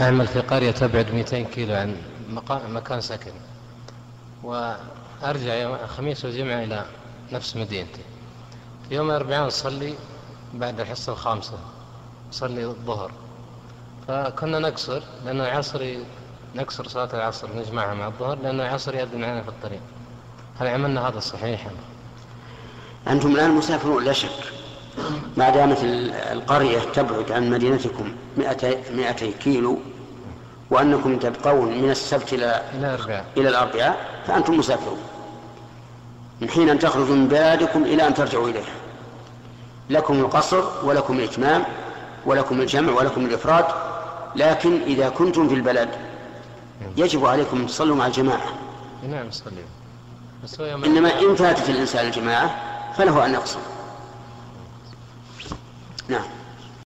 أعمل في قرية تبعد 200 كيلو عن مكان سكن. وأرجع يوم الخميس والجمعة إلى نفس مدينتي. في يوم الأربعاء نصلي بعد الحصة الخامسة نصلي الظهر. فكنا نقصر لأن العصر نقصر صلاة العصر نجمعها مع الظهر لأن العصر يأذن معنا في الطريق. هل عملنا هذا صحيحا؟ أنتم الآن مسافرون لا شك. ما دامت القرية تبعد عن مدينتكم 200 كيلو وأنكم تبقون من السبت إلى إلى الأربعاء. فأنتم مسافرون. من حين أن تخرجوا من بلادكم إلى أن ترجعوا إليها. لكم القصر ولكم الإتمام ولكم الجمع ولكم الإفراد لكن إذا كنتم في البلد يجب عليكم أن تصلوا مع الجماعة. نعم نصلي إنما إن فاتت الإنسان الجماعة فله أن يقصر. نعم